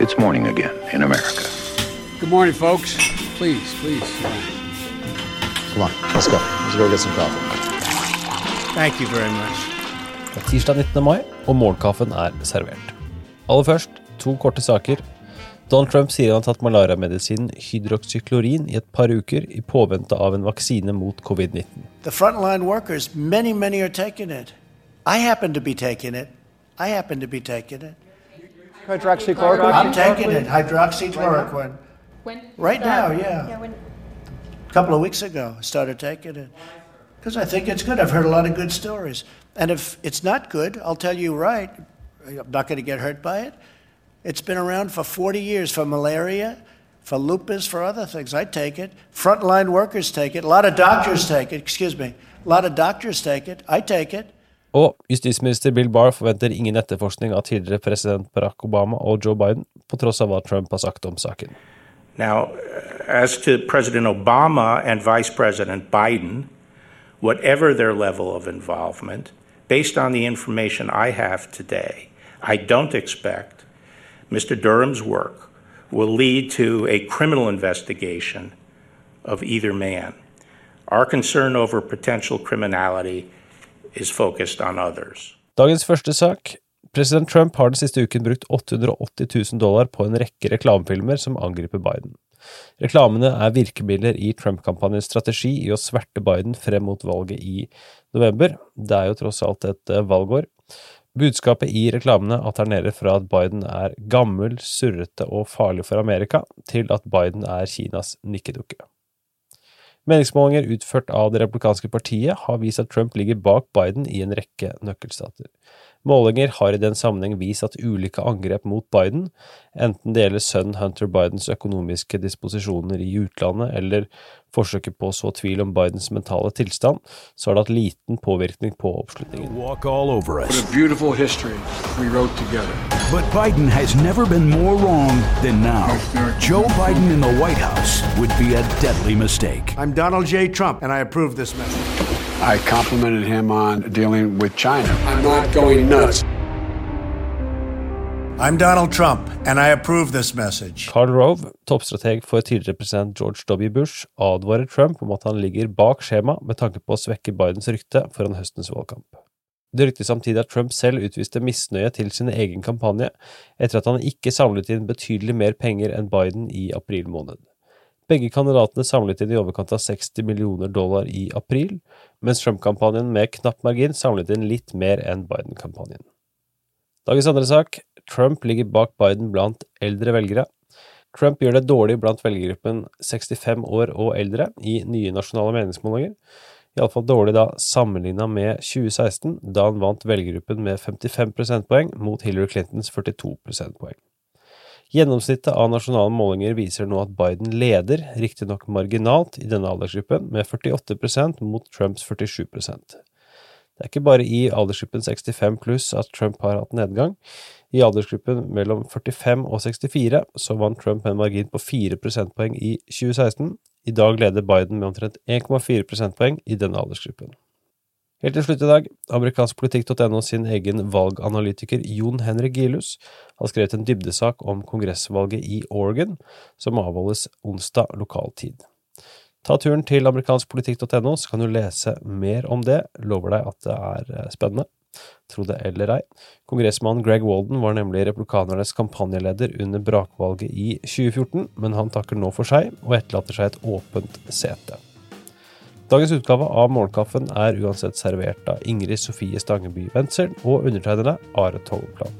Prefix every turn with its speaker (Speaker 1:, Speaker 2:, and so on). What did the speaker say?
Speaker 1: It's morning again in America.
Speaker 2: Good morning, folks. Please, please.
Speaker 3: Come on, let's go. Let's go get some coffee.
Speaker 2: Thank you very much.
Speaker 4: Det er tirsdag 19. mai, og morgenkaffen er servert. Aller først, to korte saker. Donald Trump sier han har tatt malariamedisinen hydroxyklorin i et par uker i påvente av en vaksine mot covid-19.
Speaker 5: The frontline workers, many, many are taking it. I happen to be taking it. I happen to be taking it.
Speaker 3: Hydroxychloroquine?
Speaker 5: I'm taking it, hydroxychloroquine.
Speaker 6: When?
Speaker 5: Right now, yeah.
Speaker 6: Yeah, when?
Speaker 5: A couple of weeks ago, I started taking it. Because I think it's good. I've heard a lot of good stories. And if it's not good, I'll tell you right. I'm not going to get hurt by it. It's been around for 40 years for malaria, for lupus, for other things. I take it. Frontline workers take it. A lot of doctors take it. Excuse me. A lot of doctors take it. I take it.
Speaker 4: Og justisminister Bill Barr forventer ingen etterforskning av tidligere president Barack Obama og Joe Biden, på tross av hva Trump har sagt om saken.
Speaker 7: Now, as to President Obama and Vice President Biden, whatever their level of involvement, based on the information I have today, I don't expect Mr. Durham's work will lead to a criminal investigation of either man. Our concern over potential criminality is focused on others.
Speaker 4: Dagens første sak. President Trump har den siste uken brukt 880 000 dollar på en rekke reklamefilmer som angriper Biden. Reklamene er virkemidler i Trump-kampanjens strategi i å sverte Biden frem mot valget i november. Det er jo tross alt et eh, valgår. Budskapet i reklamene alternerer fra at Biden er gammel, surrete og farlig for Amerika, til at Biden er Kinas nikkedukke. Meningsmålinger utført av det republikanske partiet har vist at Trump ligger bak Biden i en rekke nøkkelstater. Målinger har i den sammenheng vist at ulike angrep mot Biden, enten det gjelder sønnen Hunter Bidens økonomiske disposisjoner i utlandet eller forsøket på å så tvil om Bidens mentale tilstand, så har det hatt liten påvirkning på oppslutningen.
Speaker 8: But Biden has never been more wrong than now. Joe Biden in the White House would be a deadly mistake.
Speaker 5: I'm Donald J. Trump, and I approve this message.
Speaker 2: I complimented him on dealing with China. I'm not going nuts.
Speaker 5: I'm Donald Trump, and I approve this message.
Speaker 4: Karl Rove, toppstrateg for tidligere president George W. Bush, advarer Trump om at han ligger bak skjema med tanke på å svekke Bidens rykte foran høstens valgkamp. Det ryktes samtidig at Trump selv utviste misnøye til sin egen kampanje etter at han ikke samlet inn betydelig mer penger enn Biden i april måned. Begge kandidatene samlet inn i overkant av 60 millioner dollar i april, mens Trump-kampanjen med knapp margin samlet inn litt mer enn Biden-kampanjen. Dagens andre sak, Trump ligger bak Biden blant eldre velgere. Trump gjør det dårlig blant velgergruppen 65 år og eldre i nye nasjonale meningsmålinger, iallfall dårlig da sammenligna med 2016, da han vant velgergruppen med 55 prosentpoeng mot Hillary Clintons 42 prosentpoeng. Gjennomsnittet av nasjonale målinger viser nå at Biden leder, riktignok marginalt, i denne aldersgruppen, med 48% mot Trumps 47% Det er ikke bare i aldersgruppen 65 pluss at Trump har hatt nedgang. I aldersgruppen mellom 45 og 64 så vant Trump en margin på 4 prosentpoeng i 2016. I dag leder Biden med omtrent 1,4 prosentpoeng i denne aldersgruppen. Helt til slutt i dag, amerikanskpolitikk.no sin egen valganalytiker Jon Henrik Gilus har skrevet en dybdesak om kongressvalget i Oregon, som avholdes onsdag lokal tid. Ta turen til amerikanskpolitikk.no, så kan du lese mer om det. Lover deg at det er eh, spennende. Tro det eller ei. Kongressmann Greg Walden var nemlig republikanernes kampanjeleder under brakvalget i 2014, men han takker nå for seg og etterlater seg et åpent sete. Dagens utgave av Morgenkaffen er uansett servert av Ingrid Sofie Stangeby Wendsel og undertegnede Are Togplan.